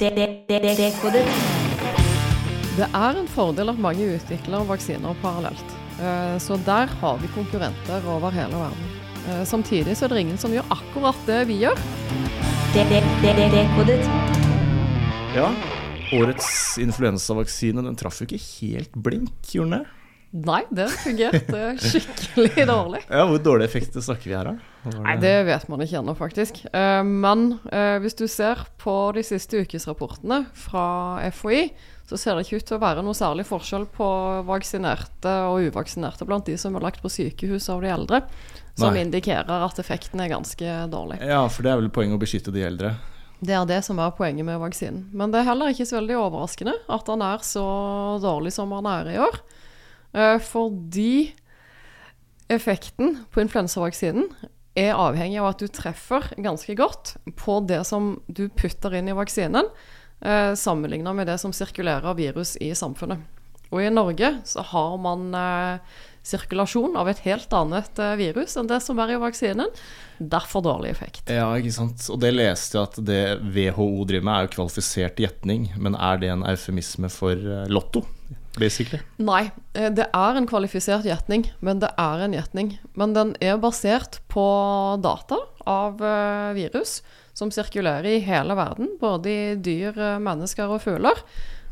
Dekodet. Det er en fordel at mange utvikler vaksiner parallelt. Eh, Så der har vi konkurrenter over hele verden. Eh, Samtidig så er det ingen som gjør akkurat det vi gjør. Ja, årets influensavaksine den traff jo ikke helt blink, gjorde den det? Nei, det fungerte skikkelig dårlig. Ja, Hvor dårlig effekt snakker vi her, da? Nei, det vet man ikke ennå, faktisk. Eh, Men eh, hvis du ser på de siste ukesrapportene fra FHI, så ser det ikke ut til å være noe særlig forskjell på vaksinerte og uvaksinerte blant de som er lagt på sykehus av de eldre, som Nei. indikerer at effekten er ganske dårlig. Ja, for det er vel poenget å beskytte de eldre. Det er det som er poenget med vaksinen. Men det er heller ikke så veldig overraskende at den er så dårlig som den er i år. Eh, Fordi effekten på influensavaksinen er avhengig av at du treffer ganske godt på det som du putter inn i vaksinen, eh, sammenlignet med det som sirkulerer virus i samfunnet. Og i Norge så har man eh, sirkulasjon av et helt annet eh, virus enn det som er i vaksinen. Derfor dårlig effekt. Ja, ikke sant. Og det leste jeg at det WHO driver med, er jo kvalifisert gjetning. Men er det en eufemisme for eh, lotto, basically? Nei, eh, det er en kvalifisert gjetning, men det er en gjetning. Men den er basert på data av eh, virus som sirkulerer i hele verden, både i dyr, eh, mennesker og fugler.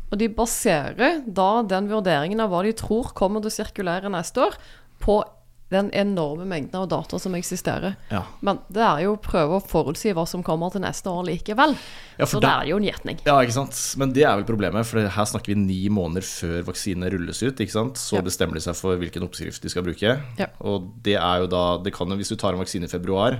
Og de baserer da den vurderingen av hva de tror kommer til å sirkulere neste år, på den enorme mengden av data som eksisterer. Ja. Men det er jo å prøve å forutsi hva som kommer til neste år likevel. Ja, Så det er jo en gjetning. Ja, ikke sant. Men det er vel problemet, for her snakker vi ni måneder før vaksinene rulles ut. ikke sant? Så Ja. bestemmer de seg for hvilken oppskrift de skal bruke. Og det er jo da det kan jo, Hvis du tar en vaksine i februar,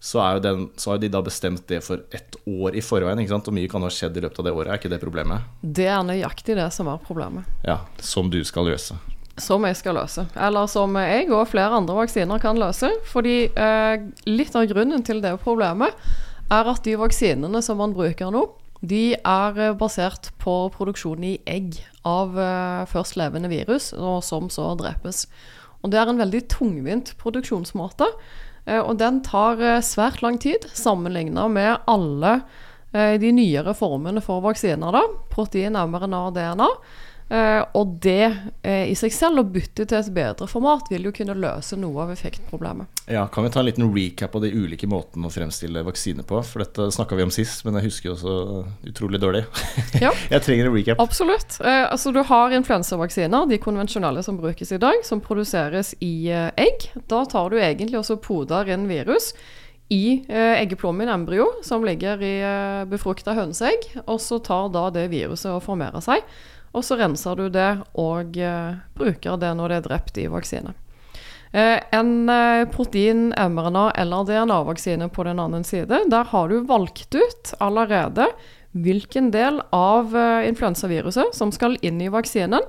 så, er jo den, så har de da bestemt det for ett år i forveien. ikke sant? Og mye kan ha skjedd i løpet av det året. Er ikke det problemet? Det er nøyaktig det som er problemet. Ja, Som du skal løse. Som jeg skal løse. Eller som jeg og flere andre vaksiner kan løse. Fordi eh, litt av grunnen til det problemet er at de vaksinene som man bruker nå, de er eh, basert på produksjon i egg av eh, først levende virus, og som så drepes. Og det er en veldig tungvint produksjonsmåte. eh, og den tar eh, svært lang tid, sammenligna med alle eh, de nyere formene for vaksiner. da, Protein, mRNA og DNA. Eh, og det eh, i seg selv, å bytte til et bedre format, vil jo kunne løse noe av effektproblemet. Ja, Kan vi ta en liten recap av de ulike måtene å fremstille vaksine på? For dette snakka vi om sist, men jeg husker jo så utrolig dårlig. Ja. jeg trenger en recap. Absolutt. Eh, altså Du har influensavaksiner, de konvensjonelle som brukes i dag, som produseres i egg. Da tar du egentlig også poder inn virus i eh, eggeplommen, embryo, som ligger i eh, befrukta hønseegg. Og så tar da det viruset og formerer seg. Og så renser du det og eh, bruker det når det er drept i vaksine. Eh, en eh, protein, mRNA eller DNA-vaksine på den andre side, der har du valgt ut allerede hvilken del av influensaviruset som skal inn i vaksinen.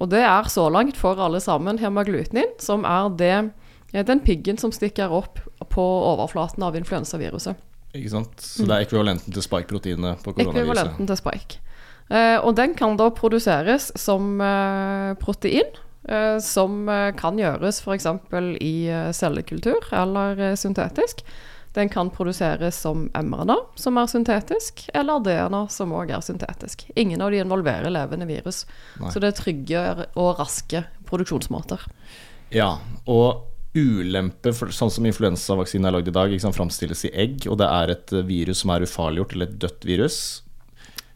Og det er så langt for alle sammen hemaglutinin, som er det, den piggen som stikker opp på overflaten av influensaviruset. Ikke sant? Så det er ekvivalenten til spike-proteinet på koronaviruset. Ekvivalenten til spike. Eh, og den kan da produseres som eh, protein, eh, som kan gjøres f.eks. i cellekultur eller syntetisk. Den kan produseres som mRNA, som er syntetisk, eller DNA, som òg er syntetisk. Ingen av de involverer levende virus, Nei. så det er trygge og raske produksjonsmåter. Ja, og ulempe, for, sånn som influensavaksinen er lagd i dag, sant, framstilles i egg, og det er et virus som er ufarliggjort, eller et dødt virus.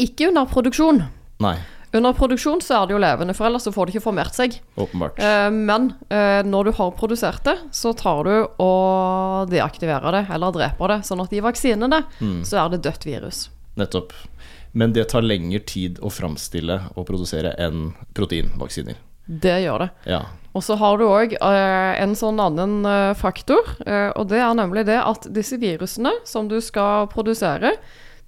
Ikke under produksjon. Nei, Under produksjon så er det jo levende, for ellers så får det ikke formert seg. åpenbart. Eh, men eh, når du har produsert det, så tar du og deaktiverer det, eller dreper det. Sånn at i vaksinene så er det dødt virus. Nettopp. Men det tar lengre tid å framstille og produsere enn proteinvaksiner. Det gjør det. Ja. Og så har du òg eh, en sånn annen faktor, og det er nemlig det at disse virusene som du skal produsere,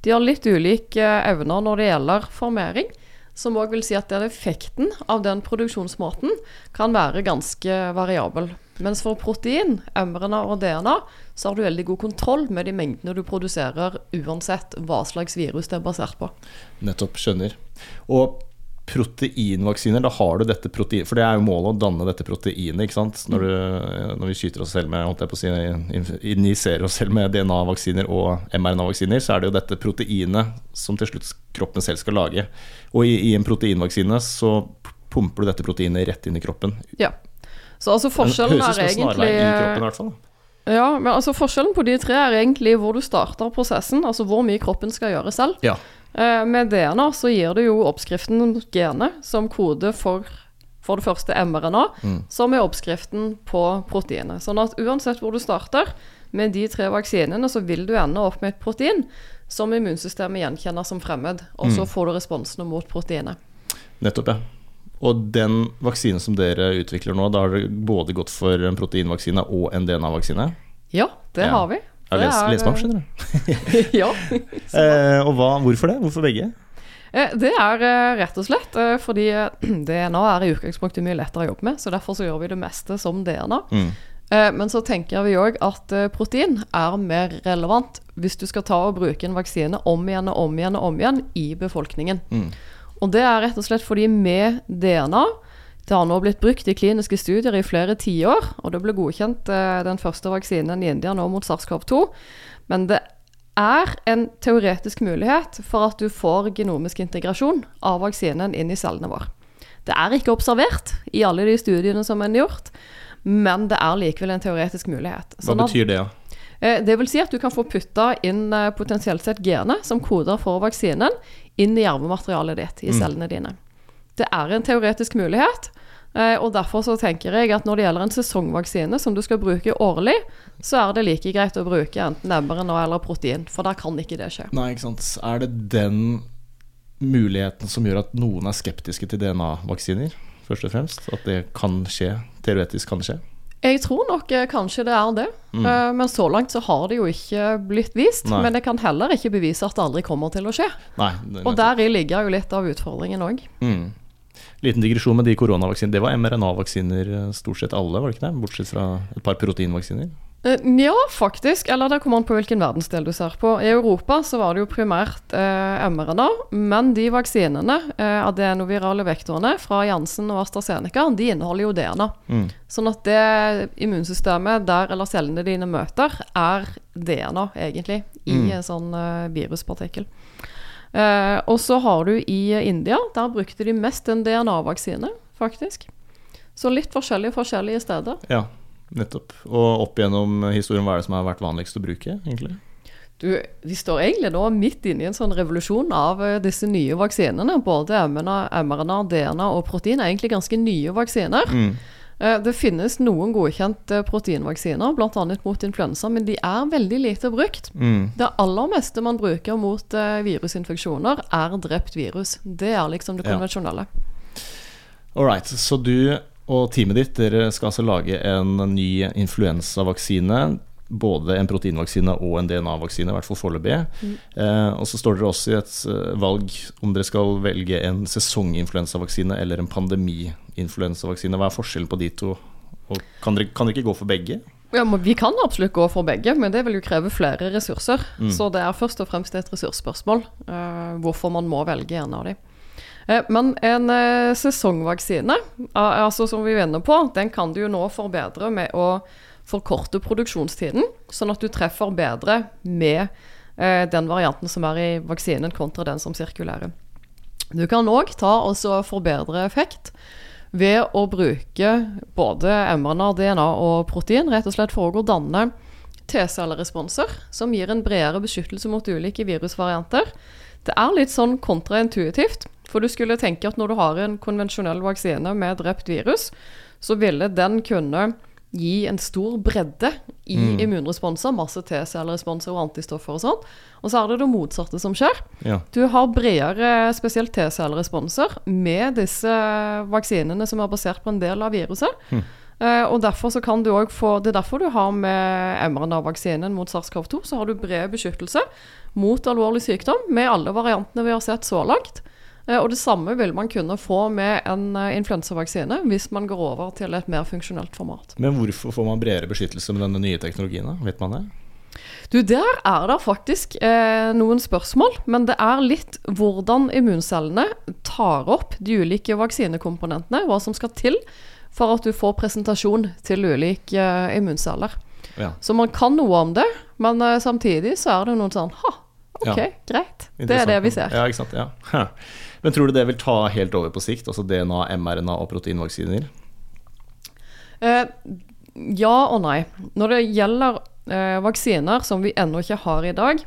de har litt ulike eh, evner når det gjelder formering. Som òg vil si at den effekten av den produksjonsmåten kan være ganske variabel. Mens for protein, mRNA og DNA, så har du veldig god kontroll med de mengdene du produserer, uansett hva slags virus det er basert på. Nettopp. Skjønner. Og proteinvaksiner, da har du dette protein For det er jo målet å danne dette proteinet, ikke sant. Når, du, når vi skyter oss selv med, holdt jeg på å si, injiserer oss selv med DNA-vaksiner og mRNA-vaksiner, så er det jo dette proteinet som til slutt kroppen selv skal lage. Og i, i en proteinvaksine så pumper du dette proteinet rett inn i kroppen. Ja. Så altså forskjellen er egentlig i kroppen, i. Ja, men altså forskjellen på de tre er egentlig hvor du starter prosessen, altså hvor mye kroppen skal gjøre selv. Ja. Eh, med DNA så gir det jo oppskriften genet som kode for for det første mRNA, mm. som er oppskriften på proteinet. Sånn at uansett hvor du starter med de tre vaksinene, så vil du ende opp med et protein som immunsystemet gjenkjenner som fremmed, og så mm. får du responsene mot proteinet. Nettopp, ja. Og den vaksinen som dere utvikler nå, da har dere både gått for en proteinvaksine og en DNA-vaksine? Ja, det ja. har vi. Jeg er lest, meg opp, skjønner du. ja. eh, og hva, hvorfor det? Hvorfor begge? Eh, det er eh, rett og slett eh, fordi DNA er i utgangspunktet mye lettere å jobbe med, så derfor så gjør vi det meste som DNA. Mm. Men så tenker vi òg at protein er mer relevant hvis du skal ta og bruke en vaksine om igjen og om igjen og om igjen i befolkningen. Mm. Og det er rett og slett fordi med DNA det har nå blitt brukt i kliniske studier i flere tiår, og det ble godkjent eh, den første vaksinen i India nå mot SARS-CoV-2. Men det er en teoretisk mulighet for at du får genomisk integrasjon av vaksinen inn i cellene våre. Det er ikke observert i alle de studiene som er gjort, men det er likevel en teoretisk mulighet. Hva sånn betyr det? Ja? Eh, det vil si at du kan få putta inn eh, potensielt sett genet som koder for vaksinen, inn i arvematerialet ditt, i mm. cellene dine. Det er en teoretisk mulighet. Eh, og Derfor så tenker jeg at når det gjelder en sesongvaksine som du skal bruke årlig, så er det like greit å bruke enten mRNA eller protein, for der kan ikke det skje. Nei, ikke sant. Er det den muligheten som gjør at noen er skeptiske til DNA-vaksiner, først og fremst? At det kan skje? Teoretisk kan det skje? Jeg tror nok eh, kanskje det er det. Mm. Uh, men så langt så har det jo ikke blitt vist. Nei. Men det kan heller ikke bevise at det aldri kommer til å skje. Nei, og deri ligger jo litt av utfordringen òg. Mm. Liten digresjon med de koronavaksinene. Det var mRNA-vaksiner eh, stort sett alle, var det ikke det? Bortsett fra et par proteinvaksiner? Uh, ja, faktisk. Eller det kommer an på hvilken verdensdel du ser på. I Europa så var det jo primært eh, mRNA, men de vaksinene, eh, adenovirale vektorene fra Jansen og AstraZeneca, de inneholder jo DNA. Mm. Sånn at det immunsystemet der eller cellene dine møter, er DNA, egentlig, i mm. en sånn viruspartikkel. Og så har du i India, der brukte de mest en DNA-vaksine, faktisk. Så litt forskjellige forskjellige steder. Ja. Nettopp. Og opp gjennom historien, hva er det som har vært vanligst å bruke, egentlig? Du, vi står egentlig nå midt inne i en sånn revolusjon av uh, disse nye vaksinene. Både mRNA, DNA og protein er egentlig ganske nye vaksiner. Mm. Uh, det finnes noen godkjente proteinvaksiner, bl.a. mot influensa, men de er veldig lite brukt. Mm. Det aller meste man bruker mot uh, virusinfeksjoner, er drept virus. Det er liksom det konvensjonelle. All right, så du og teamet ditt dere skal altså lage en ny influensavaksine. Både en proteinvaksine og en DNA-vaksine, i hvert fall foreløpig. Mm. Eh, og så står dere også i et valg om dere skal velge en sesonginfluensavaksine eller en pandemi-influensavaksine. Hva er forskjellen på de to? Og kan dere, kan dere ikke gå for begge? Ja, Vi kan absolutt gå for begge, men det vil jo kreve flere ressurser. Mm. Så det er først og fremst et ressursspørsmål uh, hvorfor man må velge en av dem. Eh, men en eh, sesongvaksine, altså som vi vender på, den kan du jo nå forbedre med å forkorte produksjonstiden, sånn at du treffer bedre med den varianten som er i vaksinen, kontra den som sirkulerer. Du kan òg ta og forbedre effekt ved å bruke både mRNA, DNA og protein, rett og slett for å danne T-celleresponser som gir en bredere beskyttelse mot ulike virusvarianter. Det er litt sånn kontraintuitivt, for du skulle tenke at når du har en konvensjonell vaksine med drept virus, så ville den kunne gi en stor bredde i mm. immunresponser, masse T-celleresponser og antistoffer og sånn. Og så er det det motsatte som skjer. Ja. Du har bredere spesielt T-celleresponser med disse vaksinene som er basert på en del av viruset. Mm. Uh, og derfor så kan du også få, Det er derfor du har med mRNA-vaksinen mot SARS-CoV-2 så har du bred beskyttelse mot alvorlig sykdom med alle variantene vi har sett så langt. Eh, og det samme vil man kunne få med en eh, influensavaksine hvis man går over til et mer funksjonelt format. Men hvorfor får man bredere beskyttelse med denne nye teknologien? Vet man det? Du, der er det faktisk eh, noen spørsmål, men det er litt hvordan immuncellene tar opp de ulike vaksinekomponentene, hva som skal til for at du får presentasjon til ulike eh, immunceller. Ja. Så man kan noe om det, men eh, samtidig så er det noen sånn Ha, ok, Ja. greit. Det er det vi ser. Ja, ikke sant. Ja. Men tror du det vil ta helt over på sikt, altså DNA, mRNA og proteinvaksiner? Eh, ja og nei. Når det gjelder eh, vaksiner som vi ennå ikke har i dag,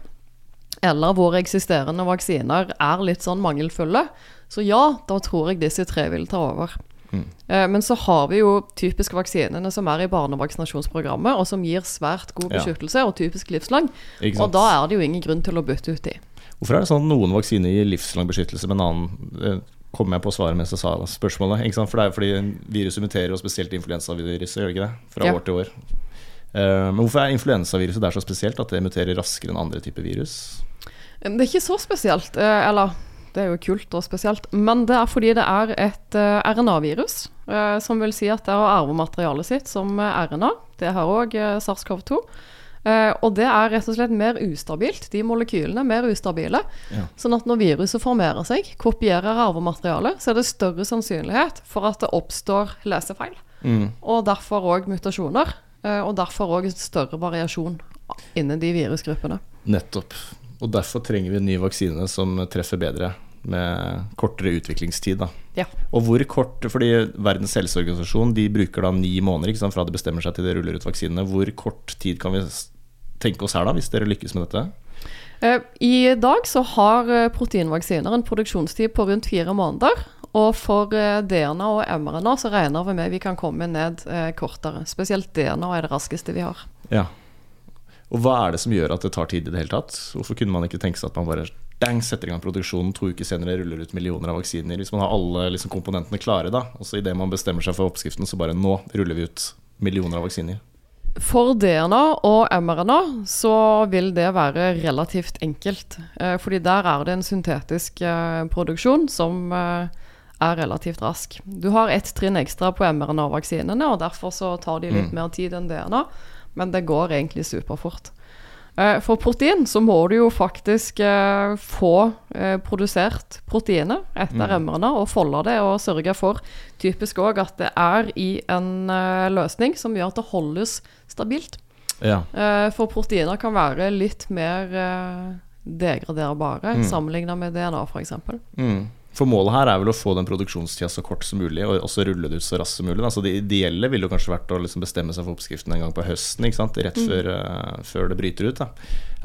eller våre eksisterende vaksiner er litt sånn mangelfulle, så ja, da tror jeg disse tre vil ta over. Mm. Eh, men så har vi jo typisk vaksinene som er i barnevaksinasjonsprogrammet, og som gir svært god Ja. beskyttelse, og typisk livslang. Og da er det jo ingen grunn til å bytte ut de. Hvorfor er det sånn at noen vaksiner gir livslang beskyttelse, men en annen eh, kom jeg på å svare mens jeg sa spørsmålet. For det er jo fordi viruset muterer, og spesielt influensaviruset, gjør det ikke det? Fra Ja. år til år. Eh, men hvorfor er influensaviruset der så spesielt at det muterer raskere enn andre typer virus? Det er ikke så spesielt, eller det er jo kult og spesielt, men det er fordi det er et uh, RNA-virus, uh, som vil si at det har arvematerialet sitt som eh, RNA. Det har òg SARS-CoV-2. Eh, og det er rett og slett mer ustabilt. De molekylene er mer ustabile. Ja. Sånn at når viruset formerer seg, kopierer arvematerialet, så er det større sannsynlighet for at det oppstår lesefeil. Mm. Og derfor òg mutasjoner. eh, og derfor òg større variasjon innen de virusgruppene. Nettopp. Og derfor trenger vi en ny vaksine som treffer bedre, med kortere utviklingstid. Da. Ja. Og hvor kort, fordi Verdens helseorganisasjon de bruker da ni måneder sant, fra de bestemmer seg til de ruller ut vaksinene. Hvor kort tid kan vi tenke oss her, da, hvis dere lykkes med dette? Eh, I dag så har eh, proteinvaksiner en produksjonstid på rundt fire måneder. Og for eh, DNA og mRNA så regner vi med vi kan komme ned kortere. Spesielt DNA er det raskeste vi har. Ja. Og hva er det som gjør at det tar tid i det hele tatt? Hvorfor kunne man ikke tenke seg at man bare dang, setter i gang produksjonen, to uker senere ruller ut millioner av vaksiner? Hvis man har alle liksom, komponentene klare, da. Og så idet man bestemmer seg for oppskriften, så bare nå ruller vi ut millioner av vaksiner. For DNA og mRNA så vil det være relativt enkelt. Eh, fordi der er det en syntetisk eh, produksjon som eh, er relativt rask. Du har ett trinn ekstra på mRNA-vaksinene, og derfor så tar de litt Mm. mer tid enn DNA. Men det går egentlig superfort. Eh, For protein så må du jo faktisk eh, få eh, produsert proteinet etter Mm. emrene og folde det og sørge for typisk òg at det er i en løsning som gjør at det holdes stabilt. Ja. Eh, For proteiner kan være litt mer degraderbare Mm. sammenlignet med DNA f.eks. Mm. For målet her er vel å få den produksjonstida så kort som mulig, og også rulle det ut så raskt som mulig. Altså det ideelle ville jo kanskje vært å liksom bestemme seg for oppskriften en gang på høsten, ikke sant? rett Mm. før, eh, før det bryter ut. Da.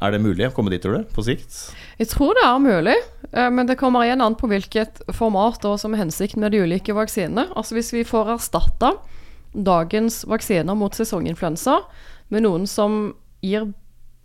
Er det mulig å komme dit, tror du, på sikt? Jeg tror det er mulig, eh, men det kommer igjen an på hvilket format og som hensikten med de ulike vaksinene. Altså Hvis vi får erstatta dagens vaksiner mot sesonginfluensa med noen som gir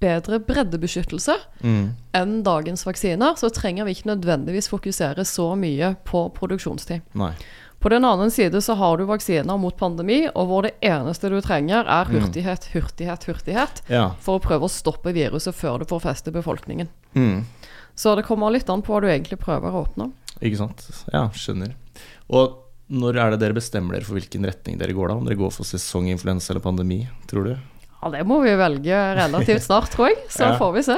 bedre breddebeskyttelse enn dagens vaksiner, så trenger vi ikke nødvendigvis fokusere så mye på produksjonstid. Nei. På den annen side så har du vaksiner mot pandemi, og hvor det eneste du trenger, er hurtighet, hurtighet, hurtighet, Ja. for å prøve å stoppe viruset før det får feste befolkningen. Mm. Så det kommer litt an på hva du egentlig prøver å åpne. Ikke sant. Ja, skjønner. Og når er det dere bestemmer dere for hvilken retning dere går, da? Om dere går for sesonginfluensa eller pandemi, tror du? Ja, Det må vi velge relativt snart, tror jeg. Så Ja. får vi se.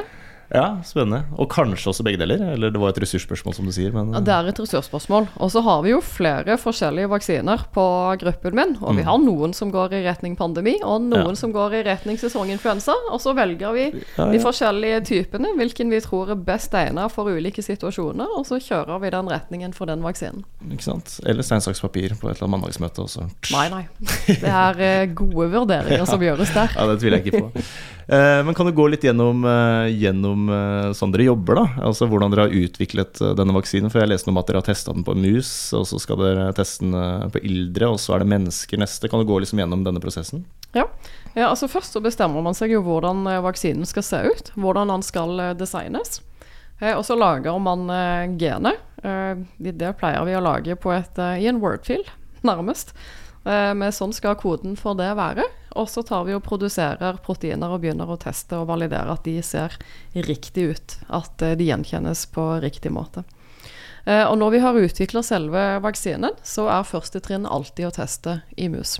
Ja, spennende. Og kanskje også begge deler? Eller det var et ressursspørsmål, som du sier, men Ja, det er et ressursspørsmål. Og så har vi jo flere forskjellige vaksiner på gruppen min. Og vi Mm. har noen som går i retning pandemi, og noen Ja. som går i retning sesonginfluensa. Og så velger vi ja, de forskjellige typene, hvilken vi tror er best egnet for ulike situasjoner, og så kjører vi den retningen for den vaksinen. Ikke sant? Eller stein, saks, papir på et eller annet mandagsmøte også. Nei, nei. Det er eh, gode vurderinger som gjøres der. Ja, det tviler jeg ikke på. Eh, men kan du gå litt gjennom, eh, gjennom eh, sånn dere jobber, da? Altså hvordan dere har utviklet denne vaksinen? For jeg leste om at dere har testa den på mus, og så skal dere teste den på ildre, og så er det mennesker neste. Kan du gå liksom gjennom denne prosessen? Ja. ja, altså Først så bestemmer man seg jo hvordan vaksinen skal se ut. Hvordan den skal designes. Og så lager man genet. Det pleier vi å lage et, i en wordfil, nærmest. Men sånn skal koden for det være. Og så tar vi og produserer proteiner og begynner å teste og validere at de ser riktig ut. At eh, de gjenkjennes på riktig måte. Eh, og når vi har utvikla selve vaksinen, så er første trinn alltid å teste i mus.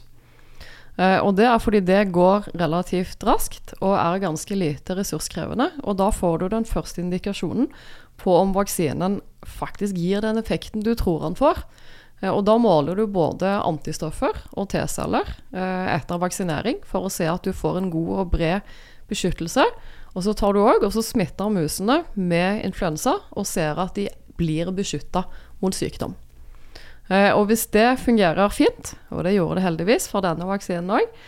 Eh, og det er fordi det går relativt raskt og er ganske lite ressurskrevende. Og da får du den første indikasjonen på om vaksinen faktisk gir den effekten du tror den får. Eh, og da måler du både antistoffer og T-celler eh, etter vaksinering for å se at du får en god og bred beskyttelse. Og så tar du også, og så smitter musene med influensa og ser at de blir beskytta mot sykdom. Eh, og hvis det fungerer fint, og det gjorde det heldigvis for denne vaksinen òg,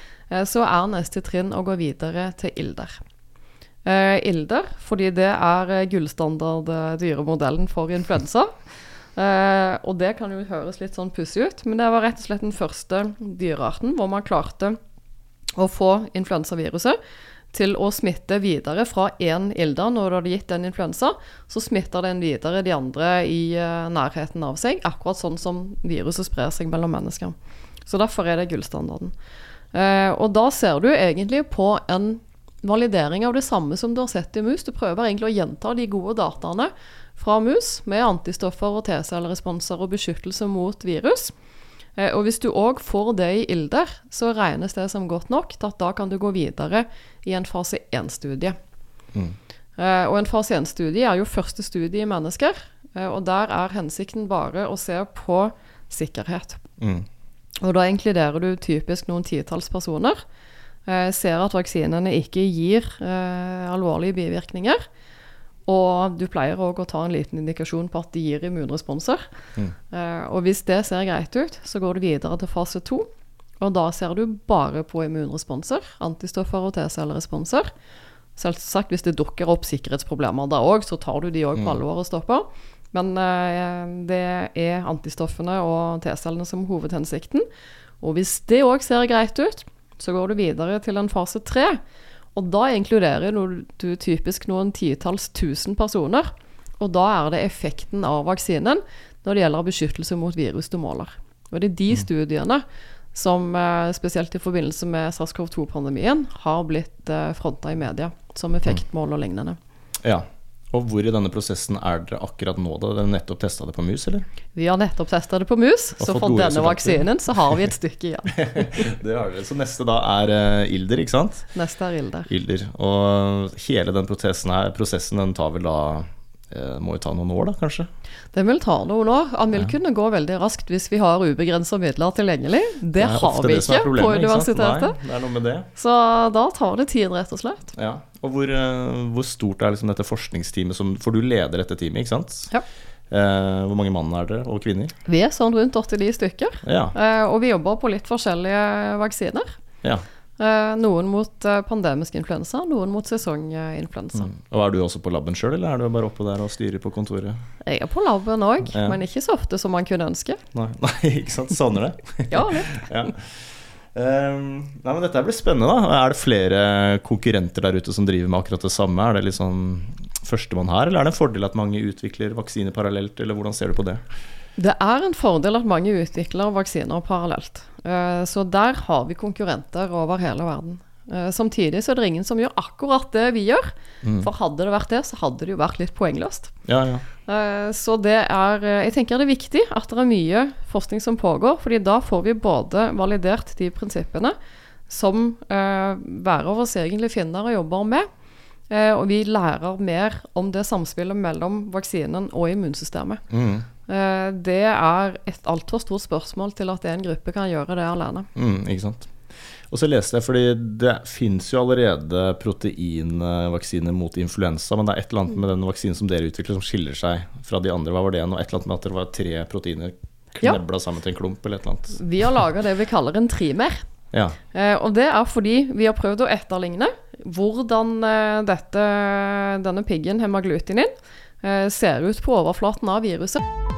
så er neste trinn å gå videre til ilder. Ilder, fordi det er gullstandard dyremodellen for influensa. Og det kan jo høres litt sånn pussig ut, men det var rett og slett den første dyrearten hvor man klarte å få influensaviruset til å smitte videre fra én ilder når du hadde gitt den influensa. Så smitter den videre de andre i uh, nærheten av seg, akkurat sånn som viruset sprer seg mellom mennesker. Så derfor er det gullstandarden. Uh, og da ser du egentlig på en validering av det samme som du har sett i mus. Du prøver egentlig å gjenta de gode dataene fra mus med antistoffer og T-celleresponser og beskyttelse mot virus. Eh, og hvis du òg får det i ilder, så regnes det som godt nok til at da kan du gå videre i en fase 1-studie. Mm. Eh, og en fase 1-studie er jo første studie i mennesker, eh, og der er hensikten bare å se på sikkerhet. Mm. Og da inkluderer du typisk noen titalls personer. ser at vaksinene ikke gir alvorlige bivirkninger. Og du pleier òg å ta en liten indikasjon på at de gir immunresponser. Mm. Uh, og hvis det ser greit ut, så går du videre til fase to. Og da ser du bare på immunresponser, antistoffer og T-celleresponser. Selvsagt hvis det dukker opp sikkerhetsproblemer da òg, så tar du de òg på mm. alvor og stopper. Men uh, det er antistoffene og T-cellene som er hovedhensikten. Og hvis det òg ser greit ut, så går du videre til en fase tre. Og da inkluderer du typisk noen titalls tusen personer. Og da er det effekten av vaksinen når det gjelder beskyttelse mot virus du måler. Og det er de mm. studiene som eh, spesielt i forbindelse med SARS-CoV-2-pandemien har blitt eh, fronta i media som effektmål og lignende. Ja, og hvor i denne prosessen er dere akkurat nå? da? Dere nettopp testa det på mus, eller? Vi har nettopp testa det på mus, så for denne vaksinen så har vi et stykke igjen. det har dere. Så neste da er uh, ilder, ikke sant? Neste er ilder. ilder. Og hele den prosessen her, prosessen den tar vel da uh, Må jo ta noen år, da, kanskje? Den vil ta noen år. Han vil ja. kunne gå veldig raskt hvis vi har ubegrensa midler tilgjengelig. Det det har vi ikke på universitetet. Nei, det er noe med det. Så da tar det tid, rett og slett. Ja. Og hvor, eh, hvor stort er liksom dette forskningsteamet som For du leder dette teamet, ikke sant? Ja. Eh, hvor mange mann er dere, og kvinner? Vi er sånn rundt 89 stykker. Ja. Eh, og vi jobber på litt forskjellige vaksiner. Ja. Eh, noen mot eh, pandemisk influensa, noen mot sesonginfluensa. Mm. Og Er du også på laben sjøl, eller er du bare oppe der og styrer på kontoret? Jeg er på laben òg, ja. men ikke så ofte som man kunne ønske. Nei, Nei ikke sant. Savner det? ja, litt. ja. Um, nei, men Dette blir spennende. da Er det flere konkurrenter der ute som driver med akkurat det samme? Er det liksom førstemann her, eller er det en fordel at mange utvikler vaksiner parallelt, eller hvordan ser du på det? Det er en fordel at mange utvikler vaksiner parallelt. Eh, så der har vi konkurrenter over hele verden. Eh, samtidig så er det ingen som gjør akkurat det vi gjør. Mm. For hadde det vært det, så hadde det jo vært litt poengløst. Ja, ja. Eh, så det er Jeg tenker det er viktig at det er mye forskning som pågår, fordi da får vi både validert de prinsippene som hver av oss egentlig finner og jobber med, og vi lærer mer om det samspillet mellom vaksinen og immunsystemet. Mm. Eh, det er et altfor stort spørsmål til at en gruppe kan gjøre det alene. Mm, ikke sant. Og så leste jeg, fordi Det fins jo allerede proteinvaksiner mot influensa, men det er et eller annet med den vaksinen som dere utvikler som skiller seg fra de andre. Hva var det nå? Et eller annet med at det var tre proteiner knebla ja. sammen til en klump? eller et eller annet. Vi har laga det vi kaller en trimer. Ja. Eh, og det er fordi vi har prøvd å etterligne hvordan eh, dette, denne piggen, hemaglutinin, eh, ser ut på overflaten av viruset.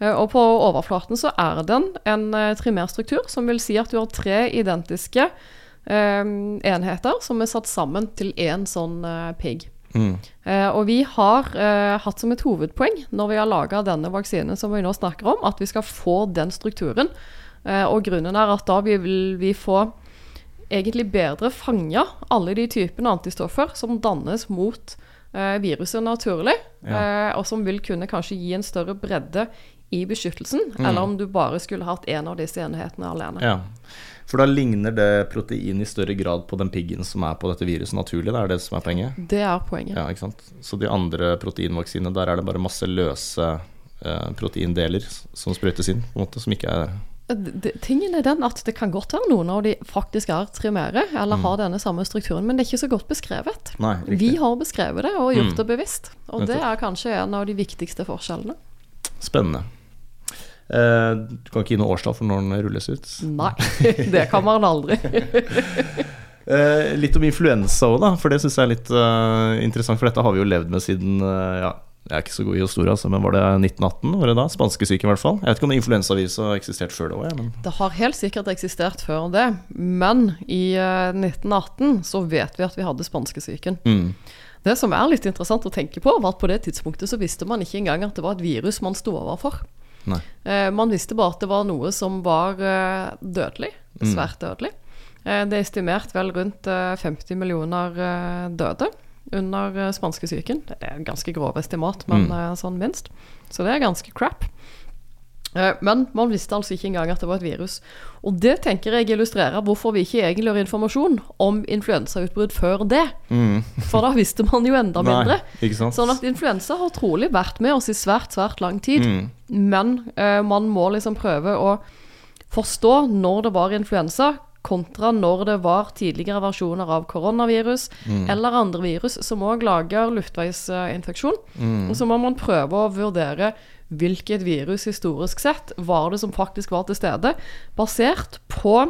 Eh, Og på overflaten så er den en eh, trimærstruktur, som vil si at du har tre identiske eh, enheter som er satt sammen til én sånn eh, pigg. Mm. Eh, og vi har eh, hatt som et hovedpoeng når vi har laga denne vaksinen som vi nå snakker om, at vi skal få den strukturen. Eh, og grunnen er at da vi vil vi få egentlig bedre fanga alle de typene antistoffer som dannes mot eh, viruset naturlig, eh, og som vil kunne kanskje gi en større bredde i beskyttelsen, eller om du bare skulle hatt én av disse enhetene alene. Ja. For da ligner det protein i større grad på den piggen som er på dette viruset naturlig? Det er det som er poenget? Det er poenget. Ja, ikke sant? Så de andre proteinvaksinene, der er det bare masse løse eh, proteindeler som sprøytes inn, på en måte, som ikke er d- Tingen er den at det kan godt være noen av de faktisk er trimere, eller har denne samme strukturen, men det er ikke så godt beskrevet. Nei. Vi har beskrevet det og gjort Mm. det bevisst, og det er kanskje en av de viktigste forskjellene. Spennende. Eh, du kan ikke gi noe årstall for når den rulles ut? Nei, det kan man aldri. Eh, litt om influensa òg, for det syns jeg er litt eh, interessant. For dette har vi jo levd med siden ja, Jeg er ikke så god i historie, altså, men var det 1918? Var det da? Spanskesyken, i hvert fall. Jeg vet ikke om influensaviruset har eksistert før det òg, men Det har helt sikkert eksistert før det, men i eh, 1918 så vet vi at vi hadde spanskesyken. mm. Det som er litt interessant å tenke på, var at på det tidspunktet så visste man ikke engang at det var et virus man sto overfor. Nei. Eh, man visste bare at det var noe som var eh, dødelig. Svært dødelig. Eh, det er estimert vel rundt eh, 50 millioner eh, døde under eh, spanskesyken. Det er ganske grov estimat, men eh, sånn minst. Så det er ganske crap. Eh, Men man visste altså ikke engang at det var et virus. Og det tenker jeg illustrerer hvorfor vi ikke egentlig har informasjon om influensautbrudd før det. For da visste man jo enda mindre. Nei? Sånn at influensa har trolig vært med oss i svært, svært lang tid. Mm. Men eh, man må liksom prøve å forstå når det var influensa, kontra når det var tidligere versjoner av koronavirus eller andre virus som òg lager luftveisinfeksjon. Og så må man prøve å vurdere hvilket virus historisk sett var det som faktisk var til stede, basert på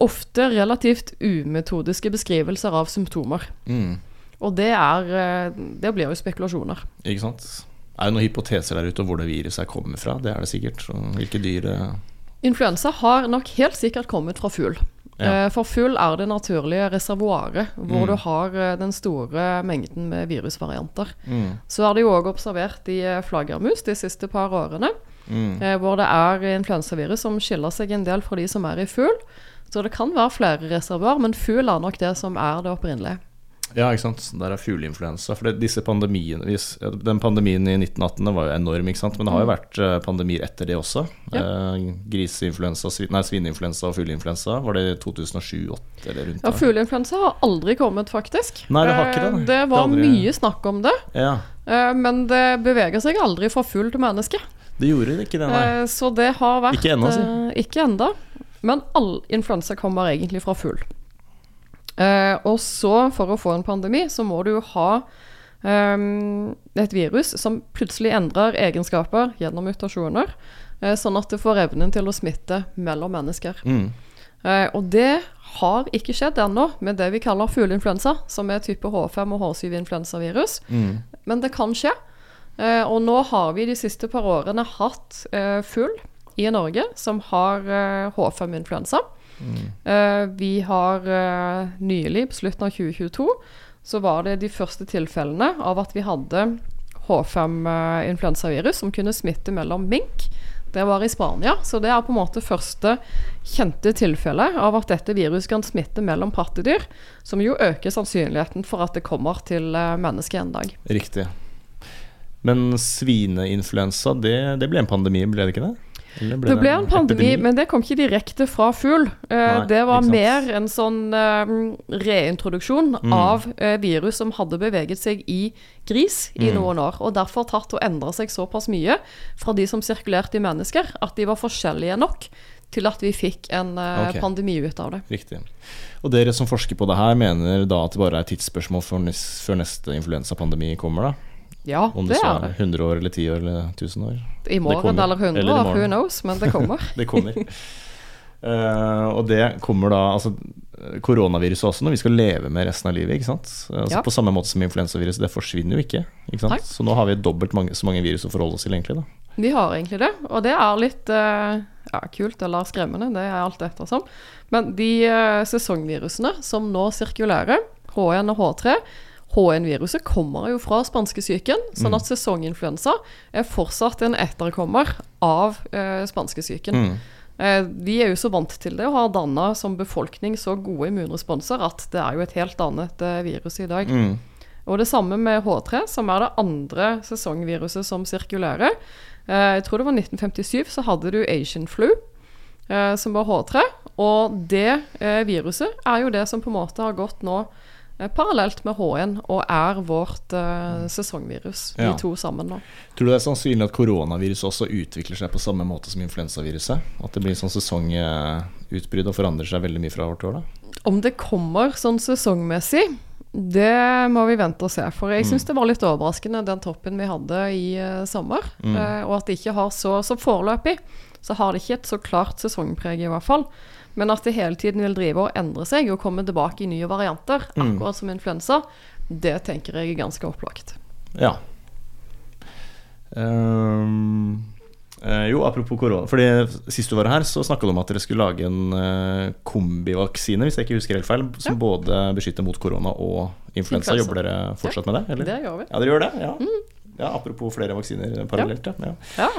ofte relativt umetodiske beskrivelser av symptomer. Mm. Og det er eh, Det blir jo spekulasjoner. Ikke sant? Er det noen hypoteser der ute om hvor det viruset kommer fra? Det er det sikkert. Hvilke dyr eh, Influensa har nok helt sikkert kommet fra fugl. Ja. Eh, For fugl er det naturlige reservoaret hvor Mm. du har eh, den store mengden med virusvarianter. mm. Så er det jo òg observert i eh, flaggermus de siste par årene, Mm. hvor det er influensavirus som skiller seg en del fra de som er i fugl. Så det kan være flere reservoar, men fugl er nok det som er det opprinnelige. Ja, ikke sant. Der er fugleinfluensa. For det, disse pandemiene Den pandemien i 1918 var jo enorm, ikke sant. Men det har jo vært eh, pandemier etter det også. Ja. Eh, griseinfluensa, nei, svineinfluensa og fugleinfluensa. Var det 2007-2008 eller rundt Ja? Fugleinfluensa har aldri kommet, faktisk. Nei, det har ikke det, Eh. Det var det aldri- mye snakk om det, Ja, eh, men det beveger seg aldri fra fugl til menneske. det gjorde det ikke det, nei. Eh, Så det har vært Ikke ennå, si. eh, Ikke enda. Men all influensa kommer egentlig fra fugl. Uh, og så, for å få en pandemi, så må du ha um, et virus som plutselig endrer egenskaper gjennom mutasjoner, uh, sånn at det får evnen til å smitte mellom mennesker. Mm. Uh, og det har ikke skjedd ennå med det vi kaller fugleinfluensa, som er type H5 og H7-influensavirus, mm. men det kan skje. og nå har vi de siste par årene hatt fugl i Norge som har H5-influensa. Mm. Eh, vi har eh, nylig, på slutten av 2022, så var det de første tilfellene av at vi hadde H5-influensavirus eh, som kunne smitte mellom mink. Det var i Spania, så det er på en måte første kjente tilfelle av at dette viruset kan smitte mellom pattedyr, som jo øker sannsynligheten for at det kommer til mennesket en dag. Riktig. Men svineinfluensa, det, det ble en pandemi, ble det ikke det? Eller Det ble en pandemi, epidemi? men det kom ikke direkte fra fugl. Uh, det var mer en sånn uh, reintroduksjon Mm. av uh, virus som hadde beveget seg i gris i Mm. noen år, og derfor tatt og endra seg såpass mye fra de som sirkulerte i mennesker, at de var forskjellige nok til at vi fikk en eh, Ok. pandemi ut av det. Riktig. Og dere som forsker på det her, mener da at det bare er tidsspørsmål før neste influensapandemi kommer, da? Ja, Om det det er er det. 100 år eller 10 år eller 1000 år. I morgen eller 100, Eller i who knows, men det kommer. Det kommer. Uh, og det kommer da altså Koronaviruset også, når vi skal leve med resten av livet. ikke sant? Altså, Ja. På samme måte som influensaviruset. Det forsvinner jo ikke. ikke sant? Nei. Så nå har vi dobbelt mange, så mange virus å forholde oss til, egentlig. da. Vi har egentlig det, og det er litt uh, ja, kult eller skremmende, det er alt ettersom. Men de uh, sesongvirusene som nå sirkulerer, H1 og H3 H1-viruset kommer jo fra spanskesyken, sånn at sesonginfluensa er fortsatt en etterkommer av eh, spanskesyken. Mm. Eh, vi er jo så vant til det og har danna som befolkning så gode immunresponser at det er jo et helt annet eh, virus i dag. Mm. Og det samme med H3, som er det andre sesongviruset som sirkulerer. Eh, jeg tror det var 1957, så hadde du Asian flu, eh, som var H3. Og det eh, viruset er jo det som på en måte har gått nå parallelt med H1 og er vårt eh, sesongvirus, Ja. de to sammen nå. Tror du det er sannsynlig at koronaviruset også utvikler seg på samme måte som influensaviruset? At det blir sånn sesongutbrudd og forandrer seg veldig mye fra år til år? da? Om det kommer sånn sesongmessig, det må vi vente og se. For jeg syns det var litt overraskende den toppen vi hadde i uh, sommer. eh, og at det ikke har så Så foreløpig så har det ikke et så klart sesongpreg, i hvert fall. Men at det hele tiden vil drive og endre seg og komme tilbake i nye varianter, akkurat som influensa, det tenker jeg er ganske opplagt. Ja. Eh, jo, apropos korona. Fordi Sist du var her, så snakka du om at dere skulle lage en eh, kombivaksine, hvis jeg ikke husker helt feil, som både beskytter mot korona og influensa. Jobber dere fortsatt med det? Eller? Det gjør vi. Ja, dere gjør det? Ja. ja apropos flere vaksiner parallelt, ja. ja.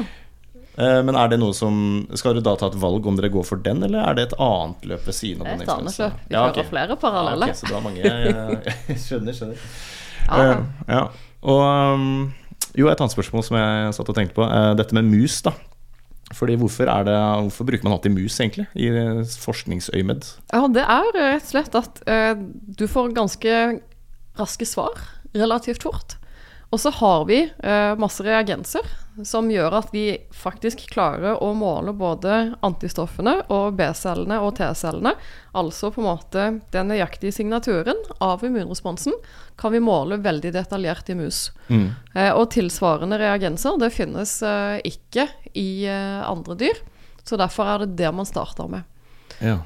Eh, Men er det noe som Skal dere da ta et valg om dere går for den, eller er det et annet løp ved siden av den et annet løp. Vi Ja, kjører flere flere Ja, okay, ok, så det var mange jeg, Skjønner, skjønner. Ja. Eh, ja. Og um, jo, et annet spørsmål som jeg satt og tenkte på. eh, dette med mus, da. Fordi hvorfor, er det, hvorfor bruker man alltid mus, egentlig, i eh, forskningsøyemed? Ja, det er rett og slett at uh, du får ganske raske svar relativt fort. Og så har vi eh, masse reagenser som gjør at vi faktisk klarer å måle både antistoffene og B-cellene og T-cellene. Altså på en måte den nøyaktige signaturen av immunresponsen kan vi måle veldig detaljert i mus. Eh, og tilsvarende reagenser det finnes eh, ikke i andre dyr. Så derfor er det det man starter med. Ja.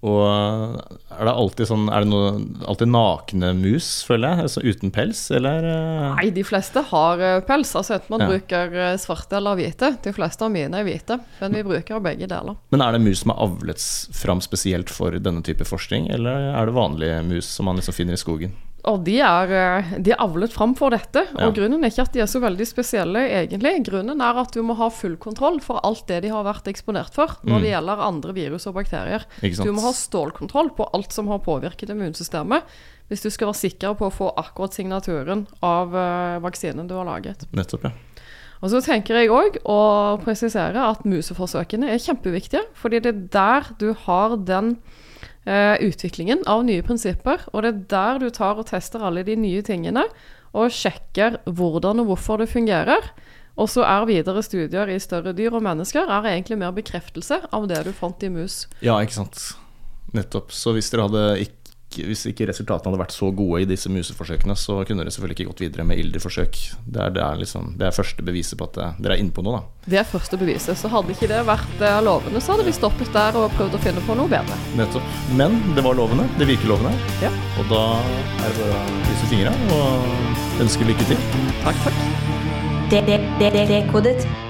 Og er det alltid sånn Er det noe, alltid nakne mus, føler jeg? Altså uten pels, eller? eh? Nei, de fleste har eh, pels. Altså enten man Ja. bruker eh, svarte eller hvite. De fleste av mine er hvite, men vi bruker begge deler. Men er det mus som er avlet fram spesielt for denne type forskning, eller er det vanlige mus som man liksom finner i skogen? Og de er, eh, de er avlet fram for dette. Og Ja. grunnen er ikke at de er så veldig spesielle, egentlig. Grunnen er at du må ha full kontroll for alt det de har vært eksponert for når det gjelder andre virus og bakterier. Mm. Du må ha stålkontroll på alt som har påvirket immunsystemet, hvis du skal være sikker på å få akkurat signaturen av eh, vaksinen du har laget. Nettopp, ja. Og så tenker jeg òg å presisere at museforsøkene er kjempeviktige. Fordi det er der du har den utviklingen av nye prinsipper. Og det er der du tar og tester alle de nye tingene og sjekker hvordan og hvorfor det fungerer. Og så er videre studier i større dyr og mennesker er egentlig mer bekreftelse av det du fant i mus. Ja, ikke sant. Nettopp. Så hvis dere hadde ikke hvis ikke resultatene hadde vært så gode i disse museforsøkene, så kunne dere selvfølgelig ikke gått videre med ilderforsøk. Det er, det er, liksom, det er første beviset på at dere er inne på noe, da. Det er første beviset. Så hadde ikke det vært eh, lovende, så hadde vi stoppet der og prøvd å finne på noe bedre. Nettopp. Men det var lovende. Det virker lovende. Ja. Og da er det bare å krysse fingra og ønske lykke til. Takk, takk. Dekodet.